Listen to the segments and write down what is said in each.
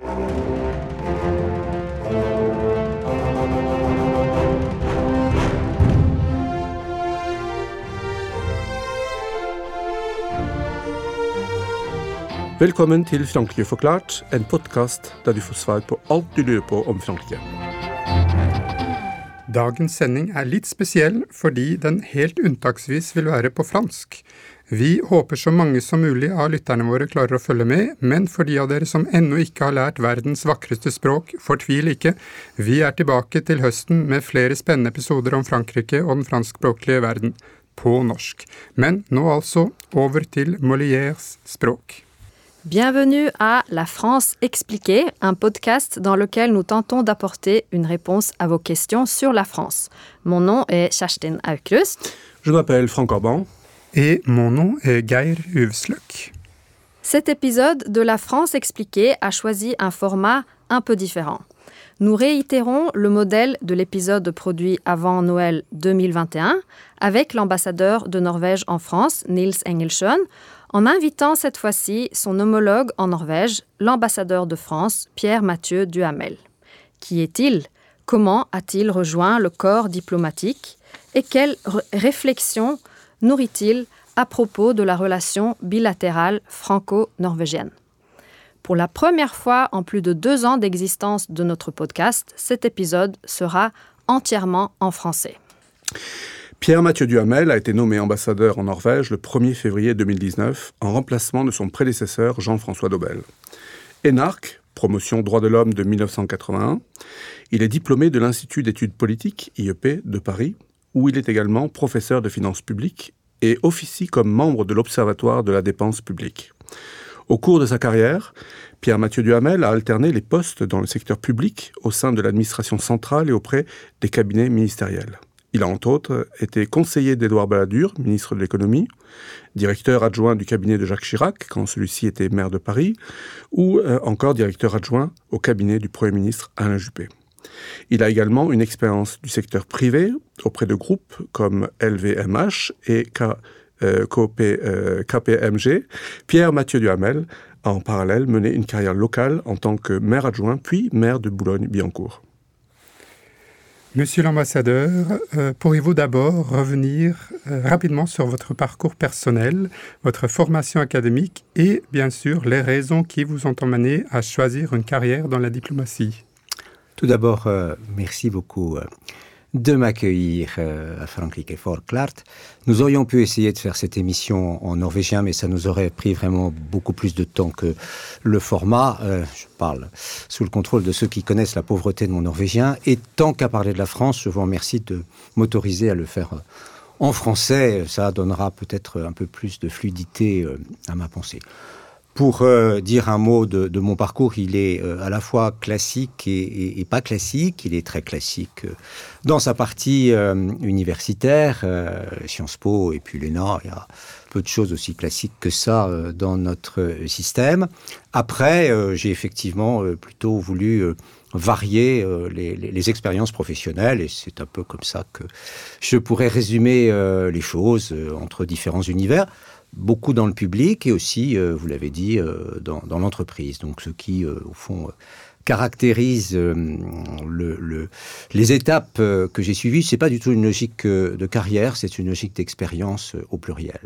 Velkommen til Frankrike forklart, en podkast der du får svar på alt du lurer på om Frankrike. Dagens sending er litt spesiell fordi den helt unntaksvis vil være på fransk. Vi håper så mange som mulig av lytterne våre klarer å følge med, men for de av dere som ennå ikke har lært verdens vakreste språk, fortvil ikke. Vi er tilbake til høsten med flere spennende episoder om Frankrike og den franskspråklige verden. På norsk. Men nå altså over til Molières språk. Bienvenue à La France expliquée, un podcast dans lequel nous tentons d'apporter une réponse à vos questions sur la France. Mon nom est Kerstin Aukrust. Je m'appelle Franck Orban. Et mon nom est Geir Uvsløk. Cet épisode de La France expliquée a choisi un format un peu différent. Nous réitérons le modèle de l'épisode produit avant Noël 2021 avec l'ambassadeur de Norvège en France, Nils Engelsjøen, en invitant cette fois-ci son homologue en Norvège, l'ambassadeur de France, Pierre-Mathieu Duhamel. Qui est-il? Comment a-t-il rejoint le corps diplomatique? Et quelles réflexions nourrit-il à propos de la relation bilatérale franco-norvégienne? Pour la première fois en plus de deux ans d'existence de notre podcast, cet épisode sera entièrement en français. Pierre-Mathieu Duhamel a été nommé ambassadeur en Norvège le 1er février 2019 en remplacement de son prédécesseur Jean-François Dobel. Énarque, promotion droit de l'homme de 1981, il est diplômé de l'Institut d'études politiques, IEP, de Paris, où il est également professeur de finances publiques et officie comme membre de l'Observatoire de la dépense publique. Au cours de sa carrière, Pierre-Mathieu Duhamel a alterné les postes dans le secteur public au sein de l'administration centrale et auprès des cabinets ministériels. Il a entre autres été conseiller d'Édouard Balladur, ministre de l'économie, directeur adjoint du cabinet de Jacques Chirac quand celui-ci était maire de Paris, ou euh, encore directeur adjoint au cabinet du Premier ministre Alain Juppé. Il a également une expérience du secteur privé auprès de groupes comme LVMH et K, euh, euh, KPMG. Pierre Mathieu Duhamel a en parallèle mené une carrière locale en tant que maire adjoint puis maire de Boulogne-Billancourt. Monsieur l'ambassadeur, euh, pourriez-vous d'abord revenir euh, rapidement sur votre parcours personnel, votre formation académique et bien sûr les raisons qui vous ont emmené à choisir une carrière dans la diplomatie? Tout d'abord, euh, merci beaucoup de m'accueillir euh, à Frankrike Folklart. Nous aurions pu essayer de faire cette émission en norvégien, mais ça nous aurait pris vraiment beaucoup plus de temps que le format. Euh, je parle sous le contrôle de ceux qui connaissent la pauvreté de mon norvégien. Et tant qu'à parler de la France, je vous remercie de m'autoriser à le faire euh, en français. Ça donnera peut-être un peu plus de fluidité à ma pensée. Pour euh, dire un mot de, mon parcours, il est euh, à la fois classique et, pas classique. Il est très classique euh, dans sa partie universitaire, Sciences Po et puis l'ENA. Il y a peu de choses aussi classiques que ça dans notre système. Après, j'ai effectivement plutôt voulu varier les, expériences professionnelles et c'est un peu comme ça que je pourrais résumer les choses entre différents univers beaucoup dans le public et aussi, euh, vous l'avez dit, euh, dans, l'entreprise. Donc ce qui, euh, au fond, caractérise le, le, les étapes que j'ai suivies. Ce n'est pas du tout une logique de carrière, c'est une logique d'expérience au pluriel.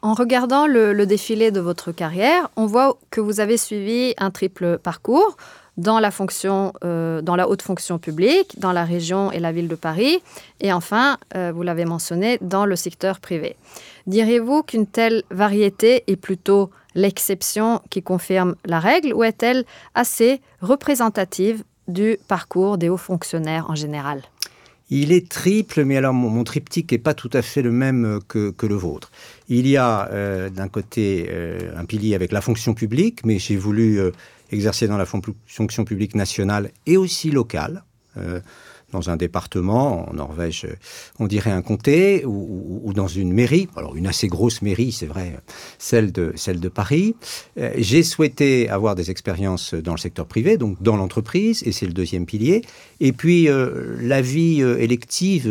En regardant le défilé de votre carrière, on voit que vous avez suivi un triple parcours dans la fonction euh, dans la haute fonction publique dans la région et la ville de paris. Et enfin euh, vous l'avez mentionné dans le secteur privé. Diriez-vous qu'une telle variété est plutôt l'exception qui confirme la règle ou est-elle assez représentative du parcours des hauts fonctionnaires en général? Il est triple, mais alors mon, triptyque n'est pas tout à fait le même que, le vôtre. Il y a euh, d'un côté un pilier avec la fonction publique, mais j'ai voulu exercer dans la fonction publique nationale et aussi locale. Euh, dans un département, en Norvège, on dirait un comté, ou, dans une mairie, alors une assez grosse mairie, c'est vrai, celle de, celle de Paris. Euh, j'ai souhaité avoir des expériences dans le secteur privé, donc dans l'entreprise, et c'est le deuxième pilier. Et puis, euh, la vie euh, élective,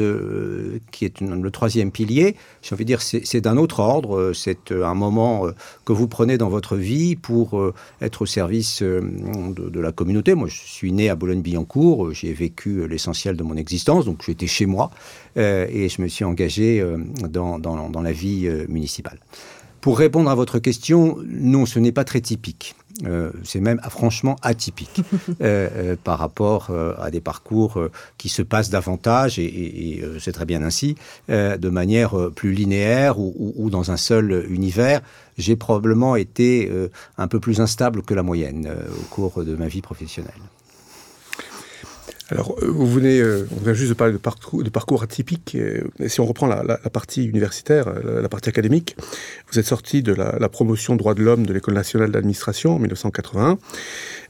qui est le troisième pilier, j'ai envie de dire, c'est d'un autre ordre. C'est un moment que vous prenez dans votre vie pour être au service de, de, la communauté. Moi, je suis né à Boulogne-Billancourt, j'ai vécu l'essentiel de mon existence, donc j'étais chez moi, et je me suis engagé dans, dans, dans la vie municipale. Pour répondre à votre question, non, ce n'est pas très typique. Euh, c'est même franchement atypique euh, euh, par rapport à des parcours qui se passent davantage, et, c'est très bien ainsi, de manière plus linéaire ou, dans un seul univers. J'ai probablement été un peu plus instable que la moyenne au cours de ma vie professionnelle. Alors, euh, vous venez, euh, on vient juste de parler de parcours, atypique. Si on reprend la, partie universitaire, la, partie académique, vous êtes sorti de la, promotion droits de l'homme de l'École nationale d'administration en 1981.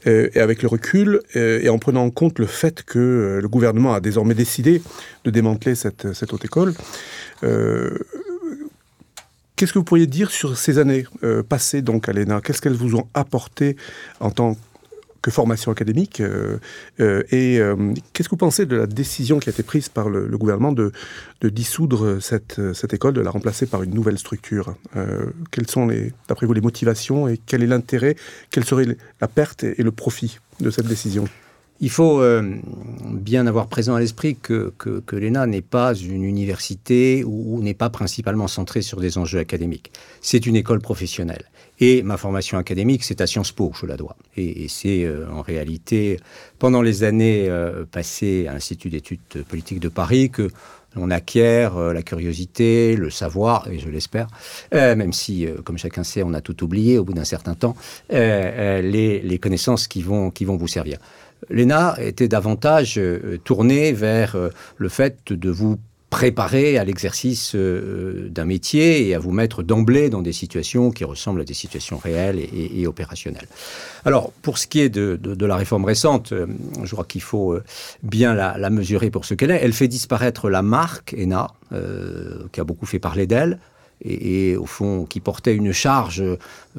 Euh, et avec le recul, et en prenant en compte le fait que le gouvernement a désormais décidé de démanteler cette, haute école, Qu'est-ce que vous pourriez dire sur ces années passées donc à l'ENA? Qu'est-ce qu'elles vous ont apporté en tant formation académique. Euh, euh, et euh, qu'est-ce que vous pensez de la décision qui a été prise par le, gouvernement de, dissoudre cette, cette, école, de la remplacer par une nouvelle structure Quelles sont, d'après vous, les motivations et quel est l'intérêt Quelle serait la perte et, le profit de cette décision? Il faut bien avoir présent à l'esprit que, l'ENA n'est pas une université ou n'est pas principalement centrée sur des enjeux académiques. C'est une école professionnelle. Et ma formation académique, c'est à Sciences Po, je la dois. Et, c'est euh, en réalité, pendant les années euh, passées à l'Institut d'études politiques de Paris, que l'on acquiert euh, la curiosité, le savoir, et je l'espère, même si, comme chacun sait, on a tout oublié au bout d'un certain temps, les, connaissances qui vont vous servir. L'ENA était davantage tournée vers le fait de vous préparer à l'exercice euh, d'un métier et à vous mettre d'emblée dans des situations qui ressemblent à des situations réelles et, opérationnelles. Alors, pour ce qui est de, la réforme récente, euh, je crois qu'il faut euh, bien la, mesurer pour ce qu'elle est. Elle fait disparaître la marque ENA, qui a beaucoup fait parler d'elle, et, au fond qui portait une charge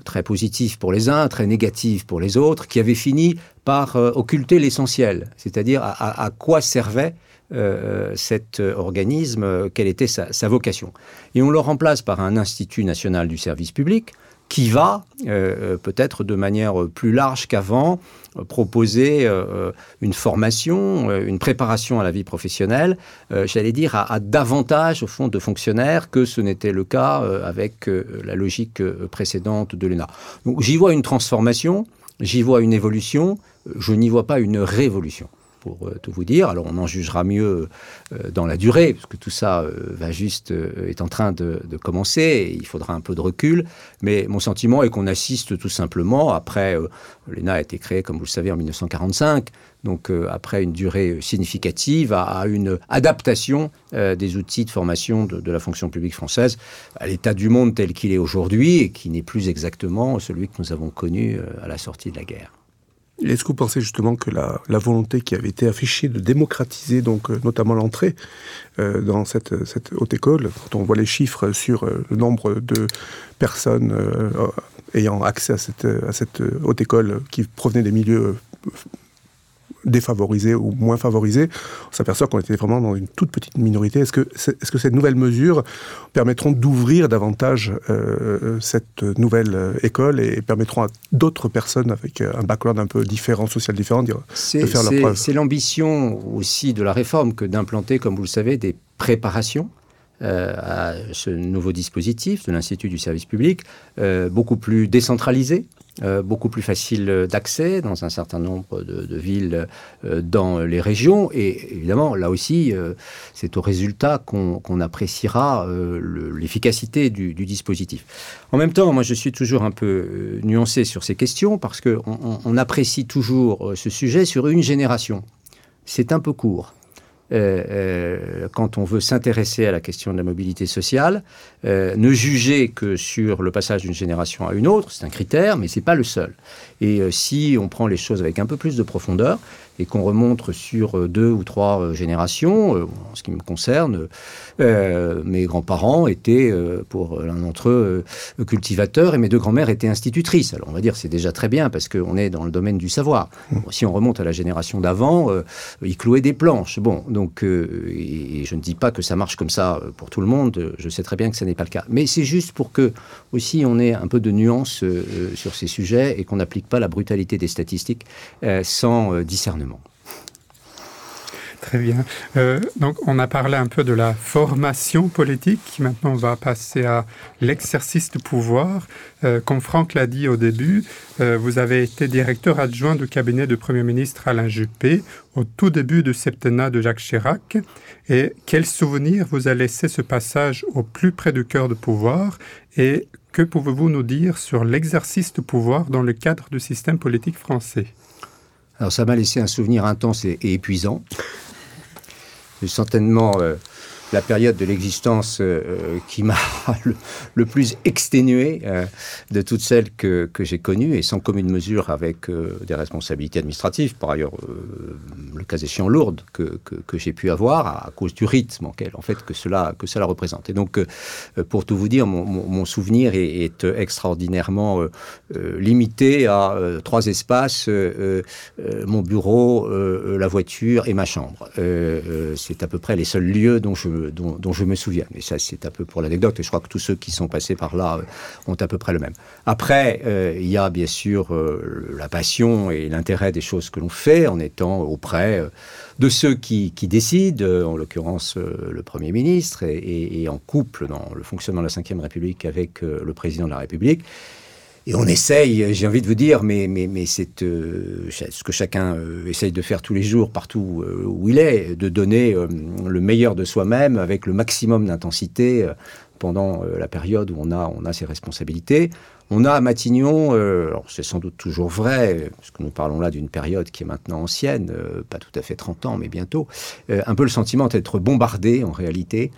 très positive pour les uns, très négative pour les autres, qui avait fini par occulter l'essentiel, c'est-à-dire à, quoi servait euh, cet organisme, quelle était sa, vocation. Et on le remplace par un Institut national du service public qui va, euh, peut-être de manière plus large qu'avant, proposer euh, une formation, une préparation à la vie professionnelle, j'allais dire, à, davantage, au fond, de fonctionnaires que ce n'était le cas avec la logique précédente de l'ENA. Donc j'y vois une transformation, j'y vois une évolution, je n'y vois pas une révolution pour euh, tout vous dire. Alors on en jugera mieux euh, dans la durée, parce que tout ça euh, va juste est en train de, commencer. Il faudra un peu de recul, mais mon sentiment est qu'on assiste tout simplement après. L'ENA a été créé, comme vous le savez, en 1945. Donc, après une durée significative, à, une adaptation des outils de formation de, la fonction publique française à l'état du monde tel qu'il est aujourd'hui et qui n'est plus exactement celui que nous avons connu à la sortie de la guerre. Est-ce que vous pensez justement que la, volonté qui avait été affichée de démocratiser donc euh, notamment l'entrée euh, dans cette, haute école, quand on voit les chiffres sur euh, le nombre de personnes ayant accès à cette, à cette haute école qui provenaient des milieux défavorisés ou moins favorisés, on s'aperçoit qu'on était vraiment dans une toute petite minorité. Est-ce que, est, que ces nouvelles mesures permettront d'ouvrir davantage euh, cette nouvelle euh, école et permettront à d'autres personnes avec un background un peu différent, social différent, de faire leur preuve? C'est l'ambition aussi de la réforme que d'implanter, comme vous le savez, des préparations euh, à ce nouveau dispositif de l'Institut du service public, beaucoup plus décentralisé, euh, beaucoup plus facile d'accès dans un certain nombre de, villes euh, dans les régions. Et évidemment, là aussi, euh, c'est au résultat qu'on appréciera l'efficacité du, dispositif. En même temps, moi, je suis toujours un peu nuancé sur ces questions parce qu'on on apprécie toujours ce sujet sur une génération. C'est un peu court. Euh, euh, quand on veut s'intéresser à la question de la mobilité sociale, euh, ne juger que sur le passage d'une génération à une autre, c'est un critère, mais c'est pas le seul. Et si on prend les choses avec un peu plus de profondeur, et qu'on remonte sur deux ou trois générations, en ce qui me concerne, mes grands-parents étaient, pour l'un d'entre eux, cultivateurs et mes deux grand-mères étaient institutrices. Alors on va dire c'est déjà très bien parce qu'on est dans le domaine du savoir. Si on remonte à la génération d'avant, ils clouaient des planches. Bon, donc, et, je ne dis pas que ça marche comme ça pour tout le monde, je sais très bien que ce n'est pas le cas. Mais c'est juste pour que aussi on ait un peu de nuance sur ces sujets et qu'on n'applique pas la brutalité des statistiques euh, sans euh, discernement. Très bien. Euh, donc, on a parlé un peu de la formation politique. Maintenant, on va passer à l'exercice de pouvoir. comme Franck l'a dit au début, vous avez été directeur adjoint du cabinet du Premier ministre Alain Juppé au tout début du septennat de Jacques Chirac. Et quel souvenir vous a laissé ce passage au plus près du cœur de pouvoir? Et que pouvez-vous nous dire sur l'exercice de pouvoir dans le cadre du système politique français? Alors ça m'a laissé un souvenir intense et, épuisant. Certainement euh, la période de l'existence euh, euh, qui m'a le, plus exténué euh, de toutes celles que, j'ai connues et sans commune mesure avec des responsabilités administratives, par ailleurs le cas échéant lourdes que, j'ai pu avoir à, cause du rythme en, en fait que cela, que cela représente. Et donc pour tout vous dire, mon, souvenir est, extraordinairement limité à trois espaces, mon bureau, la voiture et ma chambre. C'est à peu près les seuls lieux dont je dont, je me souviens. Mais ça, c'est un peu pour l'anecdote. Et je crois que tous ceux qui sont passés par là euh, ont à peu près le même. Après, euh, il y a bien sûr euh, la passion et l'intérêt des choses que l'on fait en étant auprès de ceux qui, décident, en l'occurrence le Premier ministre, et, et, en couple dans le fonctionnement de la Ve République avec le Président de la République. Et on essaye, j'ai envie de vous dire, mais, mais, mais c'est euh, ce que chacun euh, essaye de faire tous les jours, partout euh, où il est, de donner le meilleur de soi-même avec le maximum d'intensité pendant la période où on a, on a ses responsabilités. On a à Matignon, euh, c'est sans doute toujours vrai, parce que nous parlons là d'une période qui est maintenant ancienne, euh, pas tout à fait 30 ans, mais bientôt, euh, un peu le sentiment d'être bombardé en réalité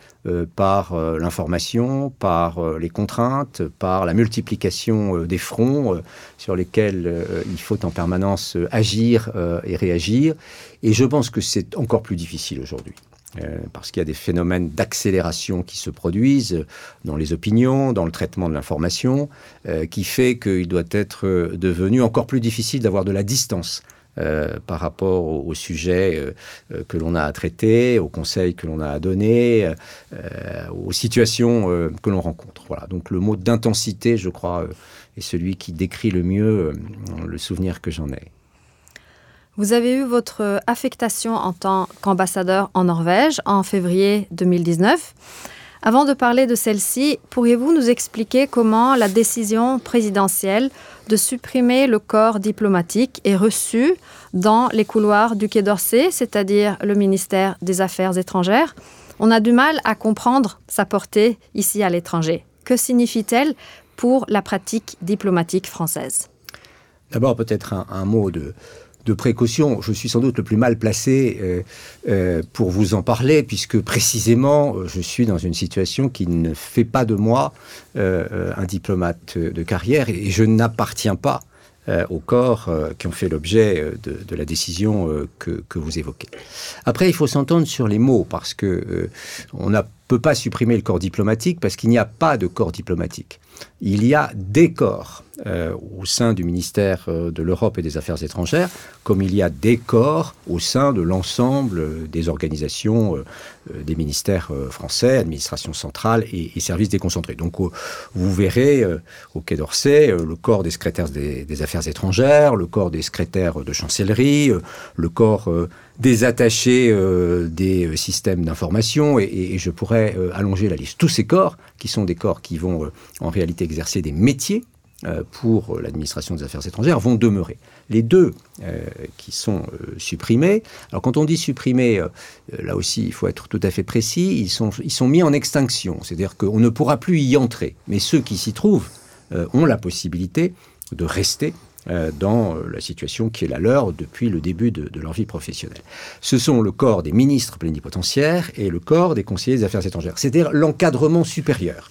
par l'information, par les contraintes, par la multiplication des fronts sur lesquels il faut en permanence agir et réagir. Et je pense que c'est encore plus difficile aujourd'hui. Euh, parce qu'il y a des phénomènes d'accélération qui se produisent dans les opinions, dans le traitement de l'information, euh, qui fait qu'il doit être devenu encore plus difficile d'avoir de la distance euh, par rapport au, sujet que l'on a à traiter, aux conseils que l'on a à donner, aux situations que l'on rencontre. Voilà. Donc le mot d'intensité, je crois, est celui qui décrit le mieux le souvenir que j'en ai. Vous avez eu votre affectation en tant qu'ambassadeur en Norvège en février 2019. Avant de parler de celle-ci, pourriez-vous nous expliquer comment la décision présidentielle de supprimer le corps diplomatique est reçue dans les couloirs du Quai d'Orsay, c'est-à-dire le ministère des Affaires étrangères? On a du mal à comprendre sa portée ici à l'étranger. Que signifie-t-elle pour la pratique diplomatique française? D'abord, peut-être un, mot de, de précaution. Je suis sans doute le plus mal placé euh, euh, pour vous en parler, puisque précisément, euh, je suis dans une situation qui ne fait pas de moi un diplomate de carrière et je n'appartiens pas aux corps qui ont fait l'objet de, la décision que, que, vous évoquez. Après, il faut s'entendre sur les mots, parce que on ne peut pas supprimer le corps diplomatique, parce qu'il n'y a pas de corps diplomatique il y a des corps euh, au sein du ministère euh, de l'Europe et des Affaires étrangères, comme il y a des corps au sein de l'ensemble des organisations euh, des ministères français, administration centrale et, services déconcentrés. Donc vous verrez au Quai d'Orsay le corps des secrétaires des, Affaires étrangères, le corps des secrétaires de chancellerie, le corps des attachés des systèmes d'information, et, je pourrais allonger la liste. Tous ces corps, qui sont des corps qui vont en réalité exercer des métiers euh, pour l'administration des affaires étrangères vont demeurer. Les deux euh, qui sont euh, supprimés, alors quand on dit supprimés, là aussi il faut être tout à fait précis, ils sont, ils sont mis en extinction, c'est-à-dire qu'on ne pourra plus y entrer, mais ceux qui s'y trouvent ont la possibilité de rester dans la situation qui est la leur depuis le début de, de, leur vie professionnelle. Ce sont le corps des ministres plénipotentiaires et le corps des conseillers des affaires étrangères, c'est-à-dire l'encadrement supérieur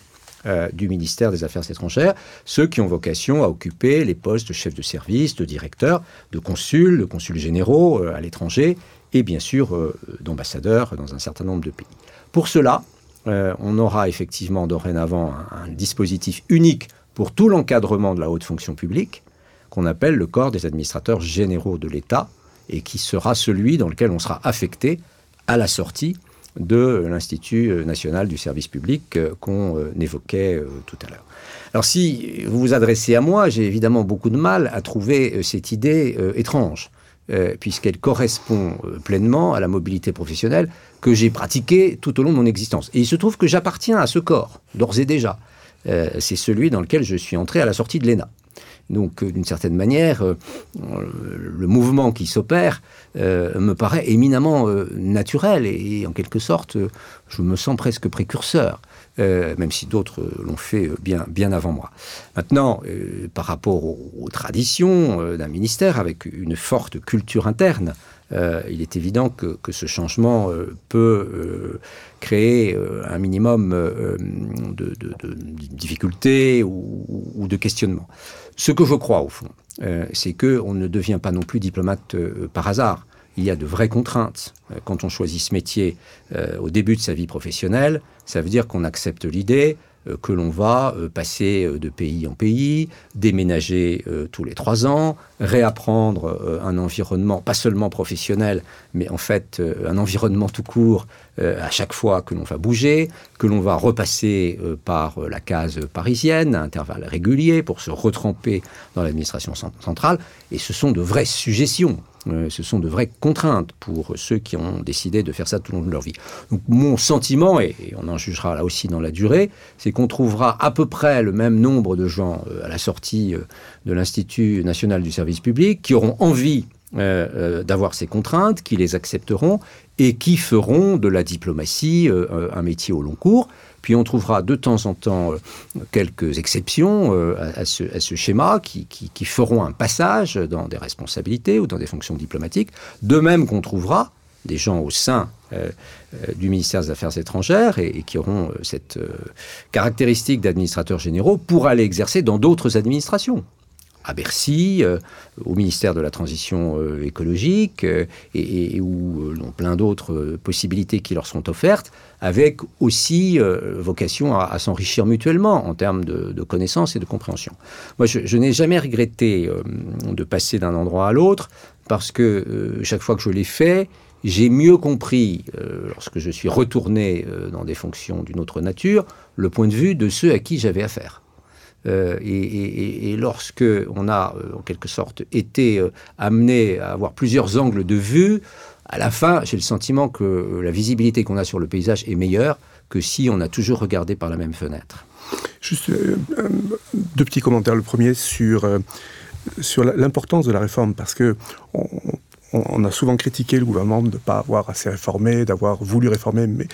du ministère des Affaires étrangères, ceux qui ont vocation à occuper les postes de chef de service, de directeur, de consul, de consuls généraux à l'étranger, et bien sûr d'ambassadeurs dans un certain nombre de pays. Pour cela, on aura effectivement dorénavant un dispositif unique pour tout l'encadrement de la haute fonction publique, qu'on appelle le corps des administrateurs généraux de l'État, et qui sera celui dans lequel on sera affecté à la sortie de l'Institut national du service public euh, qu'on euh, évoquait euh, tout à l'heure. Alors si vous vous adressez à moi, j'ai évidemment beaucoup de mal à trouver cette idée étrange, puisqu'elle correspond pleinement à la mobilité professionnelle que j'ai pratiquée tout au long de mon existence. Et il se trouve que j'appartiens à ce corps, d'ores et déjà. Euh, c'est celui dans lequel je suis entré à la sortie de l'ENA. Donc, euh, d'une certaine manière, euh, le mouvement qui s'opère me paraît éminemment naturel et, en quelque sorte, je me sens presque précurseur. Même si d'autres l'ont fait bien, bien avant moi. Maintenant, par rapport aux traditions d'un ministère avec une forte culture interne, euh, il est évident que, ce changement euh, peut euh, créer un minimum de, difficultés ou, de questionnements. Ce que je crois, au fond, c'est qu'on ne devient pas non plus diplomate par hasard. Il y a de vraies contraintes. Quand on choisit ce métier au début de sa vie professionnelle, ça veut dire qu'on accepte l'idée euh, que l'on va euh, passer euh, de pays en pays, déménager tous les trois ans, réapprendre un environnement, pas seulement professionnel, mais en fait un environnement tout court à chaque fois que l'on va bouger, que l'on va repasser par la case parisienne à intervalles réguliers pour se retremper dans l'administration centrale. Et ce sont de vraies suggestions. Euh, ce sont de vraies contraintes pour ceux qui ont décidé de faire ça tout au long de leur vie. Mon sentiment, et, on en jugera là aussi dans la durée, c'est qu'on trouvera à peu près le même nombre de gens euh, à la sortie euh, de l'Institut national du service public qui auront envie d'avoir ces contraintes, qui les accepteront et qui feront de la diplomatie un métier au long cours. Puis on trouvera de temps en temps euh, quelques exceptions euh, à, ce, schéma qui, feront un passage dans des responsabilités ou dans des fonctions diplomatiques. De même qu'on trouvera des gens au sein euh, du ministère des Affaires étrangères et, qui auront cette caractéristique d'administrateurs généraux pour aller exercer dans d'autres administrations à Bercy, euh, au ministère de la Transition euh, écologique, euh, et, ou plein d'autres possibilités qui leur sont offertes, avec aussi vocation à, s'enrichir mutuellement en termes de, connaissances et de compréhension. Moi, je, n'ai jamais regretté de passer d'un endroit à l'autre, parce que chaque fois que je l'ai fait, j'ai mieux compris, lorsque je suis retourné dans des fonctions d'une autre nature, le point de vue de ceux à qui j'avais affaire. Euh, et, lorsque on a, euh, en quelque sorte, été euh, amené à avoir plusieurs angles de vue, à la fin, j'ai le sentiment que la visibilité qu'on a sur le paysage est meilleure que si on a toujours regardé par la même fenêtre. Juste deux petits commentaires. Le premier sur, sur l'importance de la réforme, parce que on, a souvent critiqué le gouvernement de ne pas avoir assez réformé, d'avoir voulu réformer, mais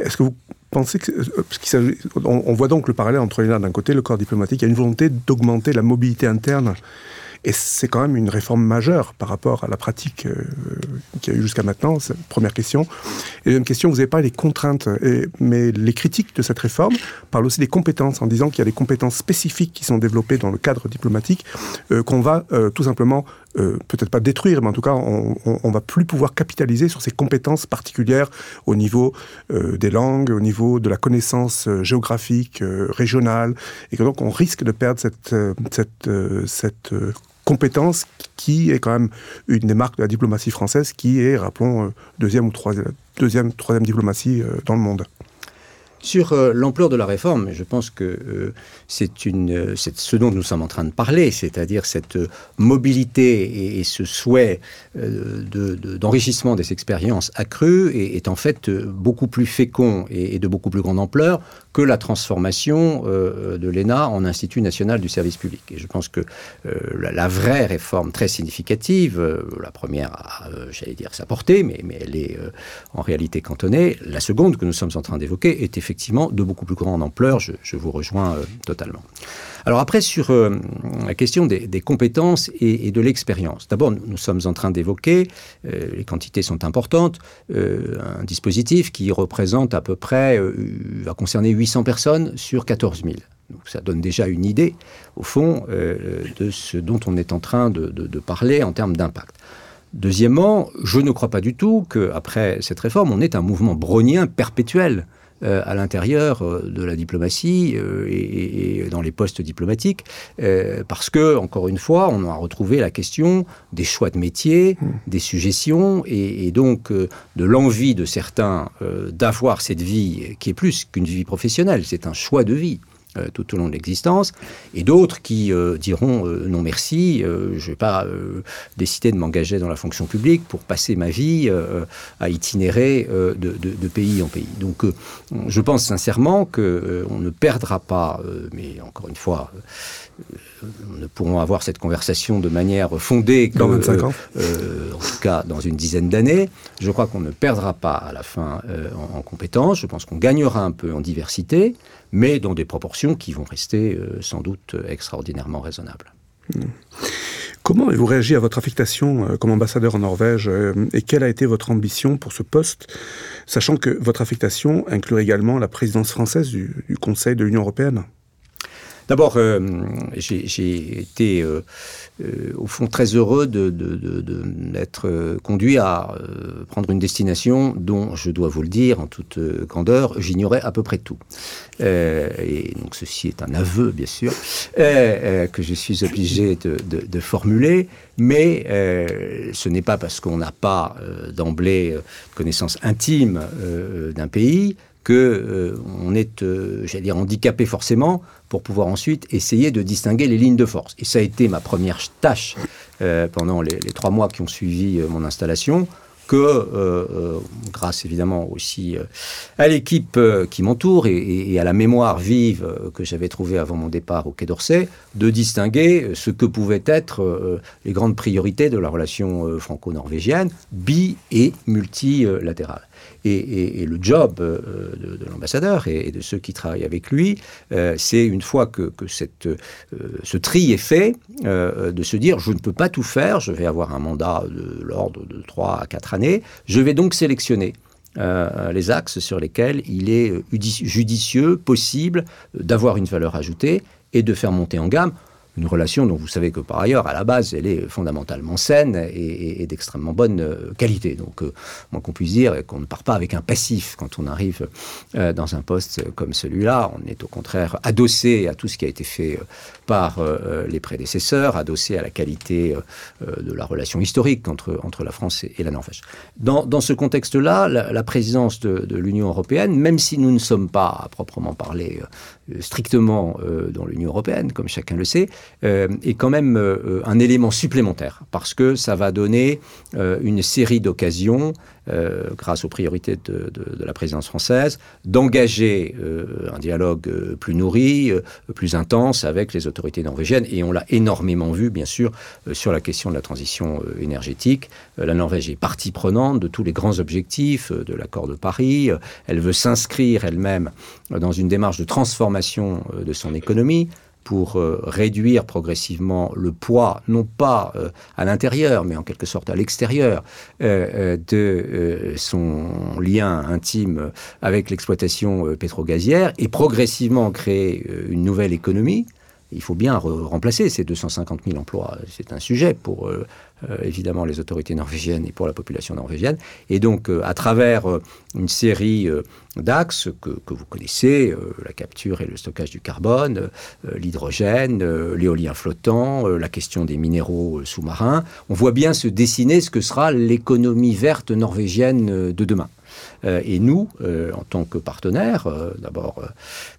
est-ce que vous Euh, on, voit donc le parallèle entre l'ENA d'un côté, le corps diplomatique, il y a une volonté d'augmenter la mobilité interne. Et c'est quand même une réforme majeure par rapport à la pratique euh, qu'il y a eu jusqu'à maintenant. Première question. Et deuxième question, vous n'avez pas les contraintes, mais les critiques de cette réforme parlent aussi des compétences, en disant qu'il y a des compétences spécifiques qui sont développées dans le cadre diplomatique, euh, qu'on va tout simplement euh, peut-être pas détruire, mais en tout cas, on, on, va plus pouvoir capitaliser sur ces compétences particulières au niveau euh, des langues, au niveau de la connaissance euh, géographique, régionale, et donc on risque de perdre cette, cette, cette compétence qui est quand même une des marques de la diplomatie française, qui est, rappelons, deuxième ou troisième, deuxième, troisième diplomatie dans le monde. Sur euh, l'ampleur de la réforme, je pense que euh, c'est euh, ce dont nous sommes en train de parler, c'est-à-dire cette mobilité et, ce souhait d'enrichissement des expériences accrues est, en fait beaucoup plus fécond et, de beaucoup plus grande ampleur que la transformation de l'ENA en Institut national du service public. Et je pense que la, vraie réforme très significative, la première, j'allais dire, sa portée, mais, elle est en réalité cantonnée. La seconde que nous sommes en train d'évoquer est effectivement de beaucoup plus grande ampleur. Je, vous rejoins totalement. Alors après, sur la question des, compétences et, de l'expérience. D'abord, nous, sommes en train d'évoquer, les quantités sont importantes, un dispositif qui représente à peu près, va concerner 800 personnes sur 14 000. Donc ça donne déjà une idée, au fond, euh, de ce dont on est en train de, parler en termes d'impact. Deuxièmement, je ne crois pas du tout qu'après cette réforme, on ait un mouvement brownien perpétuel euh, à l'intérieur euh, de la diplomatie et, dans les postes diplomatiques, parce que, encore une fois, on a retrouvé la question des choix de métier, mmh. des suggestions, et, donc de l'envie de certains d'avoir cette vie qui est plus qu'une vie professionnelle, c'est un choix de vie. Euh, tout au long de l'existence, et d'autres qui euh, diront euh, non merci, je ne vais pas décider de m'engager dans la fonction publique pour passer ma vie à itinérer de, pays en pays. Donc je pense sincèrement qu'on ne perdra pas, mais encore une fois, nous pourrons avoir cette conversation de manière fondée dans 25 ans. en tout cas dans une dizaine d'années. Je crois qu'on ne perdra pas à la fin en, en compétences. Je pense qu'on gagnera un peu en diversité mais dans des proportions qui vont rester euh, sans doute extraordinairement raisonnables. Hmm. Comment avez-vous réagi à votre affectation euh, comme ambassadeur en Norvège euh, et quelle a été votre ambition pour ce poste, sachant que votre affectation inclut également la présidence française du Conseil de l'Union européenne? D'abord, j'ai été euh, au fond très heureux d'être euh, conduit à euh, prendre une destination dont, je dois vous le dire en toute candeur, j'ignorais à peu près tout. et donc ceci est un aveu, bien sûr, que je suis obligé de, formuler, mais ce n'est pas parce qu'on n'a pas d'emblée connaissance intime d'un pays que euh, on est, euh, j'allais dire, handicapé forcément pour pouvoir ensuite essayer de distinguer les lignes de force. Et ça a été ma première tâche euh, pendant les, trois mois qui ont suivi mon installation, que, grâce évidemment aussi à l'équipe qui m'entoure et, à la mémoire vive que j'avais trouvée avant mon départ au Quai d'Orsay, de distinguer ce que pouvaient être les grandes priorités de la relation franco-norvégienne, bi- et multilatérale. Et, le job euh, de, l'ambassadeur et, de ceux qui travaillent avec lui, euh, c'est une fois que, euh, ce tri est fait, de se dire je ne peux pas tout faire, je vais avoir un mandat de l'ordre de 3 à 4 années, je vais donc sélectionner. les axes sur lesquels il est judicieux, possible d'avoir une valeur ajoutée et de faire monter en gamme une relation dont vous savez que par ailleurs, à la base, elle est fondamentalement saine et, d'extrêmement bonne euh, qualité. Donc, euh, qu'on puisse dire qu'on ne part pas avec un passif quand on arrive euh, dans un poste comme celui-là. On est au contraire adossé à tout ce qui a été fait par les prédécesseurs, adossé à la qualité de la relation historique entre, entre la France et, la Norvège. Dans, ce contexte-là, la, présidence de, de l'Union européenne, même si nous ne sommes pas à proprement parler strictement dans l'Union européenne, comme chacun le sait, euh, est quand même euh, un élément supplémentaire parce que ça va donner euh, une série d'occasions, grâce aux priorités de, la présidence française, d'engager un dialogue plus nourri, plus intense avec les autorités norvégiennes. Et on l'a énormément vu, bien sûr, sur la question de la transition énergétique. la Norvège est partie prenante de tous les grands objectifs de l'accord de Paris. Elle veut s'inscrire elle-même dans une démarche de transformation de son économie pour euh, réduire progressivement le poids, non pas euh, à l'intérieur, mais en quelque sorte à l'extérieur euh, de son lien intime avec l'exploitation pétrogazière, et progressivement créer une nouvelle économie. Il faut bien remplacer ces 250 000 emplois. C'est un sujet pour euh, évidemment les autorités norvégiennes et pour la population norvégienne. Et donc, euh, à travers euh, une série d'axes que, vous connaissez, la capture et le stockage du carbone, l'hydrogène, l'éolien flottant, la question des minéraux sous-marins, on voit bien se dessiner ce que sera l'économie verte norvégienne de demain. Et nous, en tant que partenaires, d'abord,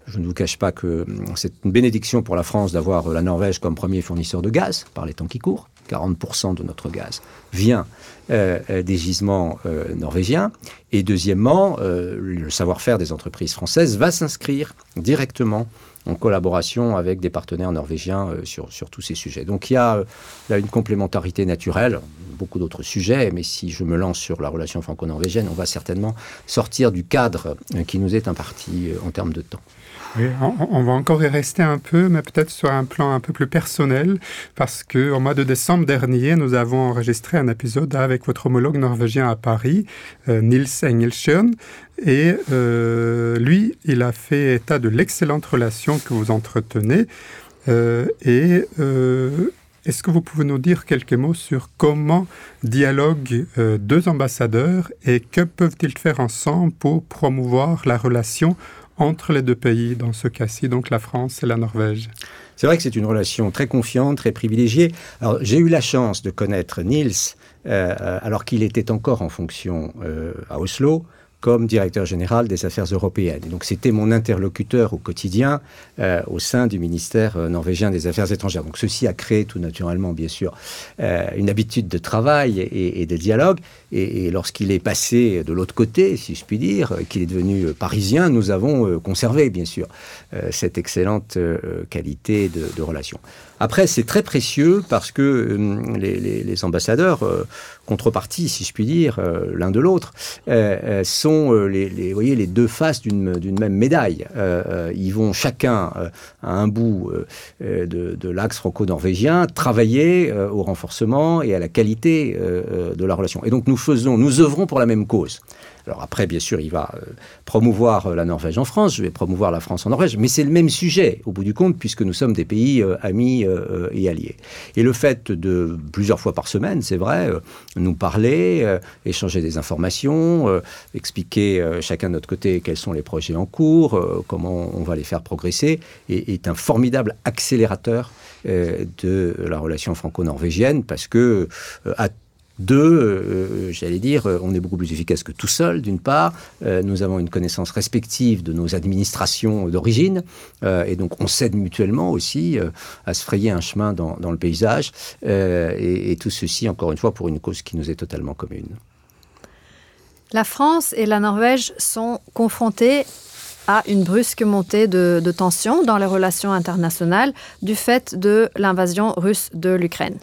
je ne vous cache pas que hum, c'est une bénédiction pour la France d'avoir la Norvège comme premier fournisseur de gaz par les temps qui courent. 40% de notre gaz vient euh, euh, des gisements euh, norvégiens. Et deuxièmement, le savoir-faire des entreprises françaises va s'inscrire directement en collaboration avec des partenaires norvégiens sur, sur tous ces sujets. Donc il y a là une complémentarité naturelle, beaucoup d'autres sujets, mais si je me lance sur la relation franco-norvégienne, on va certainement sortir du cadre qui nous est imparti en termes de temps. On, va encore y rester un peu, mais peut-être sur un plan un peu plus personnel, parce que au mois de décembre dernier, nous avons enregistré un épisode avec votre homologue norvégien à Paris, euh, Nils Engelsjön, et euh, lui, il a fait état de l'excellente relation que vous entretenez. Euh, et est-ce que vous pouvez nous dire quelques mots sur comment dialoguent deux ambassadeurs et que peuvent-ils faire ensemble pour promouvoir la relation entre les deux pays, dans ce cas-ci, donc la France et la Norvège? C'est vrai que c'est une relation très confiante, très privilégiée. Alors, j'ai eu la chance de connaître Niels euh, alors qu'il était encore en fonction euh, à Oslo comme directeur général des affaires européennes. donc c'était mon interlocuteur au quotidien euh, au sein du ministère euh, norvégien des Affaires étrangères. Donc ceci a créé tout naturellement, bien sûr, euh, une habitude de travail et, de dialogue. Et, lorsqu'il est passé de l'autre côté, si je puis dire, qu'il est devenu parisien, nous avons conservé, bien sûr, cette excellente qualité de, relation. Après, c'est très précieux parce que euh, les, ambassadeurs, euh, contrepartie, si je puis dire, euh, l'un de l'autre, sont les, voyez, les deux faces d'une même médaille. ils vont chacun à un bout de, de l'axe franco-norvégien travailler au renforcement et à la qualité de la relation. Et donc nous faisons, nous œuvrons pour la même cause. Alors après, bien sûr, il va euh, promouvoir euh, la Norvège en France, je vais promouvoir la France en Norvège, mais c'est le même sujet, au bout du compte, puisque nous sommes des pays euh, amis et alliés. Et le fait de, plusieurs fois par semaine, c'est vrai, nous parler, échanger des informations, expliquer chacun de notre côté quels sont les projets en cours, comment on va les faire progresser, est, un formidable accélérateur de la relation franco-norvégienne, parce que à deux, euh, j'allais dire, euh, on est beaucoup plus efficace que tout seul, d'une part. Euh, nous avons une connaissance respective de nos administrations d'origine. et donc, on s'aide mutuellement aussi à se frayer un chemin dans, le paysage. Et, tout ceci, encore une fois, pour une cause qui nous est totalement commune. La France et la Norvège sont confrontées à une brusque montée de, de tensions dans les relations internationales du fait de l'invasion russe de l'Ukraine.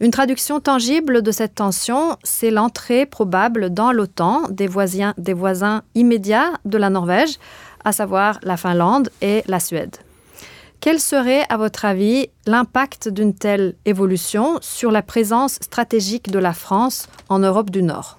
Une traduction tangible de cette tension, c'est l'entrée probable dans l'OTAN des voisins, des voisins immédiats de la Norvège, à savoir la Finlande et la Suède. Quel serait, à votre avis, l'impact d'une telle évolution sur la présence stratégique de la France en Europe du Nord?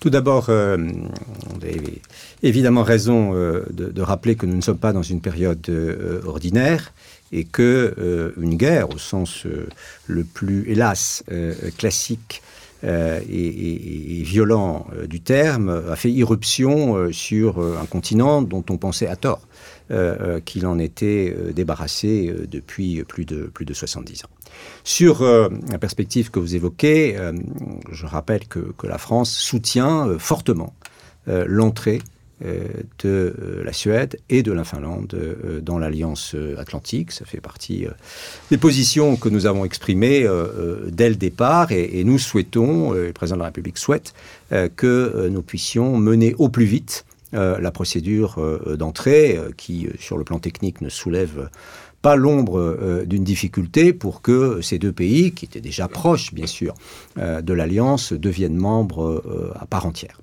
Tout d'abord, euh, vous avez évidemment raison euh, de, rappeler que nous ne sommes pas dans une période euh, ordinaire et que euh, une guerre, au sens euh, le plus, hélas, euh, classique et, violent du terme, a fait irruption sur un continent dont on pensait à tort qu'il en était débarrassé depuis plus de, plus de 70 ans. Sur la perspective que vous évoquez, je rappelle que, la France soutient fortement l'entrée de euh, la Suède et de la Finlande euh, dans l'Alliance atlantique. Ça fait partie des positions que nous avons exprimées dès le départ et, nous souhaitons, le président de la République souhaite, que nous puissions mener au plus vite la procédure d'entrée qui, sur le plan technique, ne soulève pas l'ombre d'une difficulté pour que ces deux pays, qui étaient déjà proches, bien sûr, de l'Alliance, deviennent membres à part entière.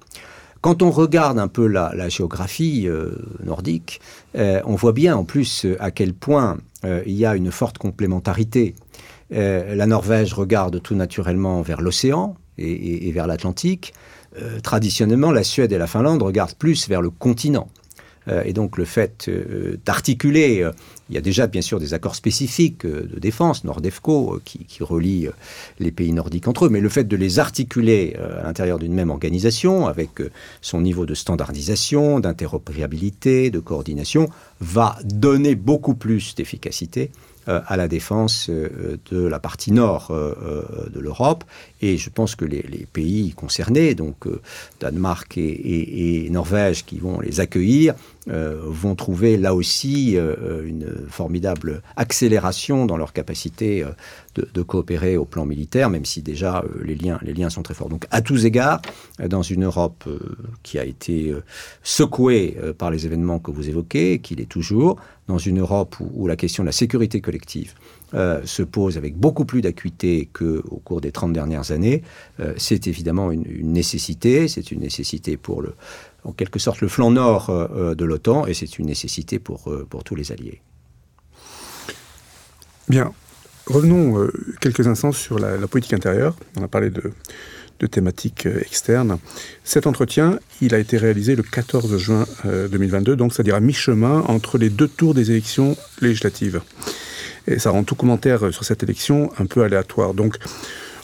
Quand on regarde un peu la, géographie euh, nordique, euh, on voit bien en plus à quel point euh, il y a une forte complémentarité. la Norvège regarde tout naturellement vers l'océan et, vers l'Atlantique. traditionnellement, la Suède et la Finlande regardent plus vers le continent. Euh, et donc le fait euh, d'articuler, euh, il y a déjà bien sûr des accords spécifiques de défense, Nordefco, qui, qui relient les pays nordiques entre eux, mais le fait de les articuler à l'intérieur d'une même organisation, avec son niveau de standardisation, d'interopérabilité, de coordination, va donner beaucoup plus d'efficacité à la défense de la partie nord de l'Europe. Et je pense que les, pays concernés, donc Danemark et, Norvège, qui vont les accueillir, vont trouver là aussi une formidable accélération dans leur capacité de, coopérer au plan militaire, même si déjà les, liens, les liens sont très forts. Donc à tous égards, dans une Europe qui a été secouée par les événements que vous évoquez, qu'il est toujours, dans une Europe où, la question de la sécurité collective se pose avec beaucoup plus d'acuité qu'au cours des 30 dernières années, c'est évidemment une, nécessité, c'est une nécessité pour le, en quelque sorte le flanc nord euh, euh, de l'OTAN et c'est une nécessité pour, euh, pour tous les alliés. Bien. Revenons quelques instants sur la, politique intérieure. On a parlé de, de thématiques externes. Cet entretien, il a été réalisé le 14 juin 2022, donc c'est-à-dire à, mi-chemin entre les deux tours des élections législatives. Et ça rend tout commentaire sur cette élection un peu aléatoire. Donc,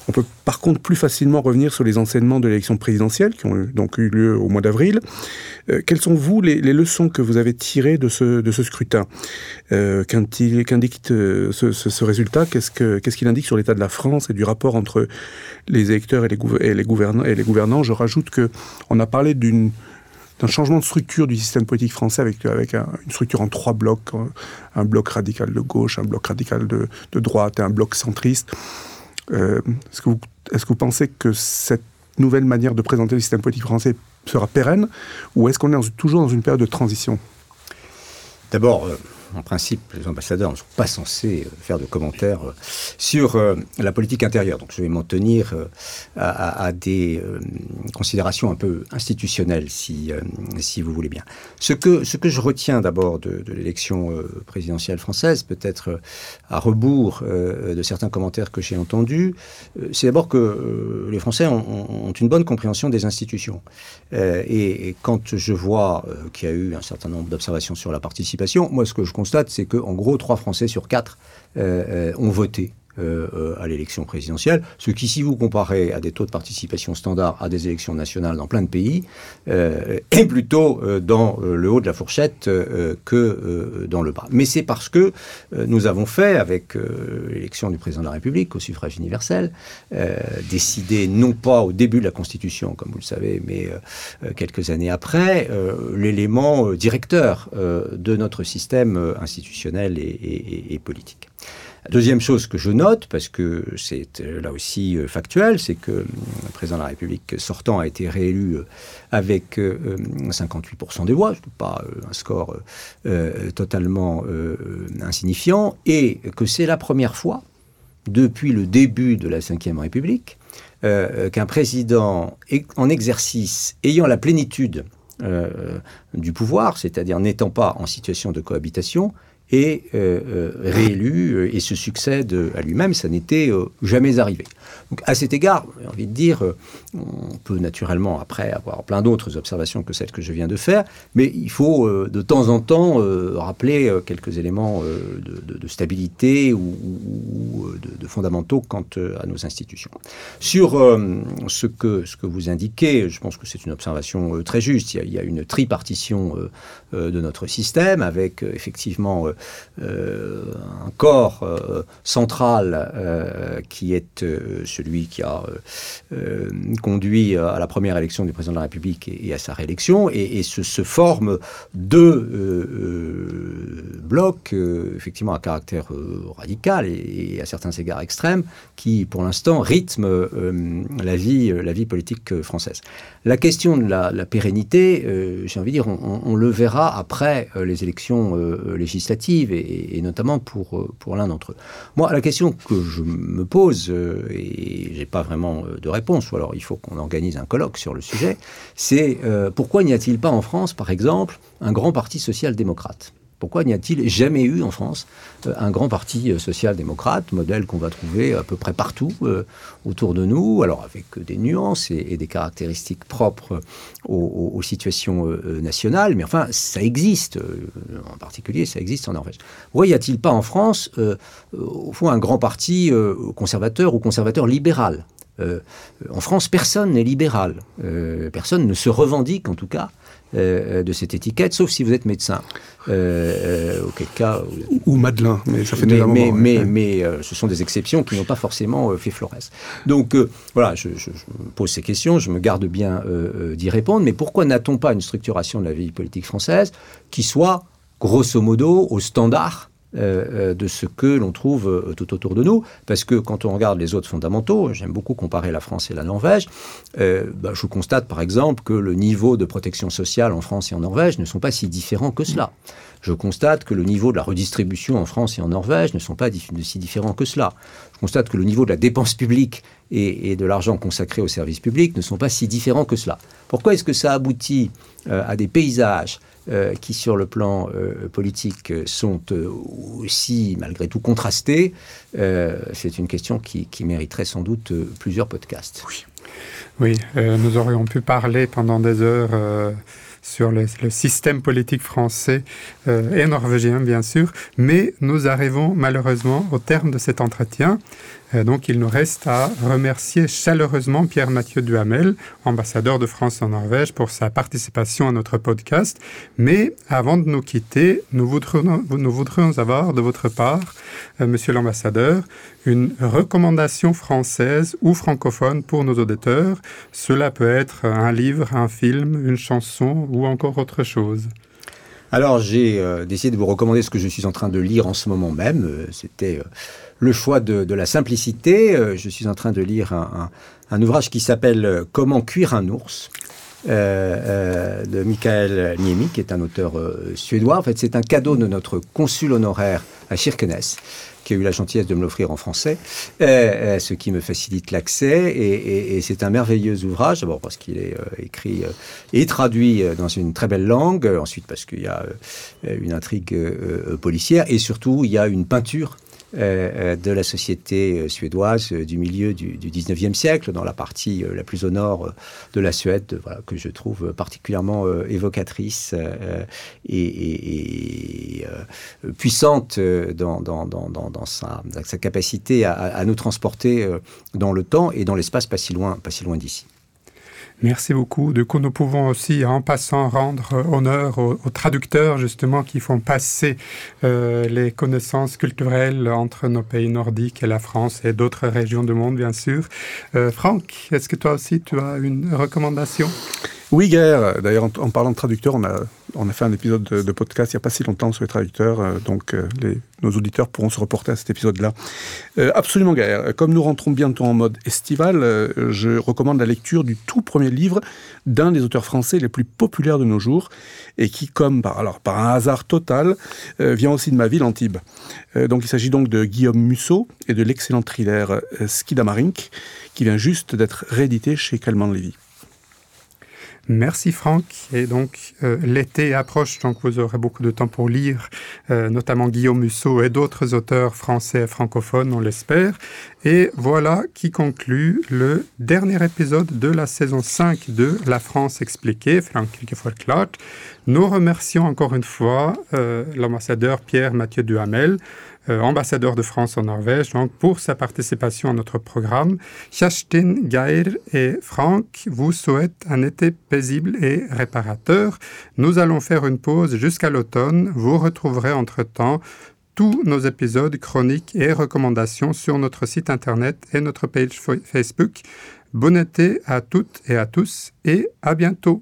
on peut par contre plus facilement revenir sur les enseignements de l'élection présidentielle qui ont donc eu lieu au mois d'avril. Euh, quelles sont, vous, les, leçons que vous avez tirées de ce, ce scrutin? Euh, Qu'indique euh, ce, résultat? Qu'est-ce qu'il indique sur l'état de la France et du rapport entre les électeurs et les, et les, gouvernants, et les gouvernants? Je rajoute qu'on a parlé d'une d'un changement de structure du système politique français avec, une structure en trois blocs, un bloc radical de gauche, un bloc radical de, droite et un bloc centriste. Euh, est-ce que, vous, est que vous pensez que cette nouvelle manière de présenter le système politique français sera pérenne ou est-ce qu'on est toujours dans une période de transition? D'abord, euh, en principe, les ambassadeurs ne sont pas censés euh, faire de commentaires euh, sur euh, la politique intérieure. Donc je vais m'en tenir à, des considérations un peu institutionnelles, si, si vous voulez bien. Ce que, ce que je retiens d'abord de, l'élection présidentielle française, peut-être à rebours de certains commentaires que j'ai entendus, c'est d'abord que les Français ont, une bonne compréhension des institutions. Et, quand je vois qu'il y a eu un certain nombre d'observations sur la participation, moi ce que je constate, c'est qu'en gros, trois Français sur quatre euh, euh, ont voté euh, euh, à l'élection présidentielle, ce qui, si vous comparez à des taux de participation standards à des élections nationales dans plein de pays, euh, est plutôt dans le haut de la fourchette que dans le bas. Mais c'est parce que nous avons fait, avec l'élection du président de la République au suffrage universel, décidé non pas au début de la Constitution, comme vous le savez, mais quelques années après, l'élément directeur de notre système institutionnel et politique. Deuxième chose que je note, parce que c'est euh, là aussi euh, factuel, c'est que euh, le président de la République sortant a été réélu avec 58% des voix, pas un score totalement insignifiant, et que c'est la première fois depuis le début de la Ve République qu'un président en exercice ayant la plénitude du pouvoir, c'est-à-dire n'étant pas en situation de cohabitation, est euh, euh, réélu euh, et se succède à lui-même. Ça n'était jamais arrivé. Donc, à cet égard, j'ai envie de dire, on peut naturellement après avoir plein d'autres observations que celles que je viens de faire, mais il faut de temps en temps rappeler quelques éléments de, stabilité ou, de, fondamentaux quant à nos institutions. Sur ce, que, ce que vous indiquez, je pense que c'est une observation très juste. Il y, a, une tripartition de notre système avec effectivement un corps euh, central euh, qui est celui qui a conduit à la première élection du président de la République et, à sa réélection, et, se, forment deux blocs, effectivement à caractère radical et, à certains égards extrêmes, qui pour l'instant rythment la, vie, politique française. La question de la, pérennité, j'ai envie de dire, on, le verra après les élections législatives et, notamment pour, euh, pour l'un d'entre eux. Moi, la question que je me pose, euh, et j'ai pas vraiment euh, de réponse, ou alors il faut qu'on organise un colloque sur le sujet, c'est pourquoi n'y a-t-il pas en France, par exemple, un grand parti social-démocrate? Pourquoi n'y a-t-il jamais eu en France euh, un grand parti euh, social-démocrate, modèle qu'on va trouver à peu près partout euh, autour de nous, alors avec des nuances et, des caractéristiques propres aux, situations nationales, mais enfin, ça existe, en particulier, ça existe en Norvège. Pourquoi n'y a-t-il pas en France, au fond, un grand parti conservateur ou conservateur libéral? En France, personne n'est libéral. personne ne se revendique, en tout cas, euh, de cette étiquette, sauf si vous êtes médecin. Euh, euh, auquel cas. Ou, Madelin, mais ça fait mais, mais, mais, mais ce sont des exceptions qui n'ont pas forcément fait Flores. Donc voilà, je, je, pose ces questions, je me garde bien d'y répondre, mais pourquoi n'a-t-on pas une structuration de la vie politique française qui soit, grosso modo, au standard euh, de ce que l'on trouve tout autour de nous. Parce que quand on regarde les autres fondamentaux, j'aime beaucoup comparer la France et la Norvège, bah, je constate par exemple que le niveau de protection sociale en France et en Norvège ne sont pas si différents que cela. Je constate que le niveau de la redistribution en France et en Norvège ne sont pas si différents que cela. Je constate que le niveau de la dépense publique et, de l'argent consacré aux services publics ne sont pas si différents que cela. Pourquoi est-ce que ça aboutit euh, à des paysages euh, qui, sur le plan euh, politique, sont aussi, malgré tout, contrastés C'est une question qui, mériterait sans doute plusieurs podcasts. Oui nous aurions pu parler pendant des heures sur le, système politique français et norvégien, bien sûr, mais nous arrivons malheureusement au terme de cet entretien. Euh, donc il nous reste à remercier chaleureusement Pierre-Mathieu Duhamel, ambassadeur de France en Norvège, pour sa participation à notre podcast. Mais avant de nous quitter, nous voudrions, avoir de votre part, euh, monsieur l'ambassadeur, une recommandation française ou francophone pour nos auditeurs. Cela peut être un livre, un film, une chanson ou encore autre chose. Alors j'ai euh, décidé de vous recommander ce que je suis en train de lire en ce moment même. C'était le choix de, la simplicité. Euh, je suis en train de lire un, ouvrage qui s'appelle euh, Comment cuire un ours. Euh, de Michael Niemi, qui est un auteur suédois. En fait, c'est un cadeau de notre consul honoraire à Kirkenes, qui a eu la gentillesse de me l'offrir en français, ce qui me facilite l'accès. Et, c'est un merveilleux ouvrage, d'abord parce qu'il est écrit et traduit dans une très belle langue, ensuite parce qu'il y a une intrigue policière, et surtout il y a une peinture euh, euh, de la société euh, suédoise du milieu du, du 19e siècle, dans la partie la plus au nord de la Suède, voilà, que je trouve particulièrement évocatrice et, puissante dans, dans, dans, dans sa, sa, capacité à, à, nous transporter dans le temps et dans l'espace pas si loin, pas si loin d'ici. Merci beaucoup. Du coup, nous pouvons aussi, en passant, rendre honneur aux, traducteurs, justement, qui font passer euh, les connaissances culturelles entre nos pays nordiques et la France et d'autres régions du monde, bien sûr. Euh, Franck, est-ce que toi aussi, tu as une recommandation? Oui, Guerre. D'ailleurs, en, parlant de traducteurs, on a, on a fait un épisode de, podcast il n'y a pas si longtemps sur les traducteurs, euh, donc euh, nos auditeurs pourront se reporter à cet épisode-là. Euh, absolument, Guerre. Comme nous rentrons bientôt en mode estival, je recommande la lecture du tout premier livre d'un des auteurs français les plus populaires de nos jours et qui, comme par un hasard total, vient aussi de ma ville, Antibes. donc, il s'agit donc de Guillaume Musso et de l'excellent thriller Skidamarink, qui vient juste d'être réédité chez Calman Lévy. Merci Franck. Et donc euh, l'été approche, donc vous aurez beaucoup de temps pour lire, euh, notamment Guillaume Musso et d'autres auteurs français et francophones, on l'espère. Et voilà qui conclut le dernier épisode de la saison 5 de La France expliquée, Frank Clark. Nous remercions encore une fois euh, l'ambassadeur Pierre-Mathieu Duhamel euh, ambassadeur de France en Norvège, donc pour sa participation à notre programme. Kerstin, Geir et Franck vous souhaitent un été paisible et réparateur. Nous allons faire une pause jusqu'à l'automne. Vous retrouverez entre-temps tous nos épisodes, chroniques et recommandations sur notre site internet et notre page Facebook. Bon été à toutes et à tous et à bientôt.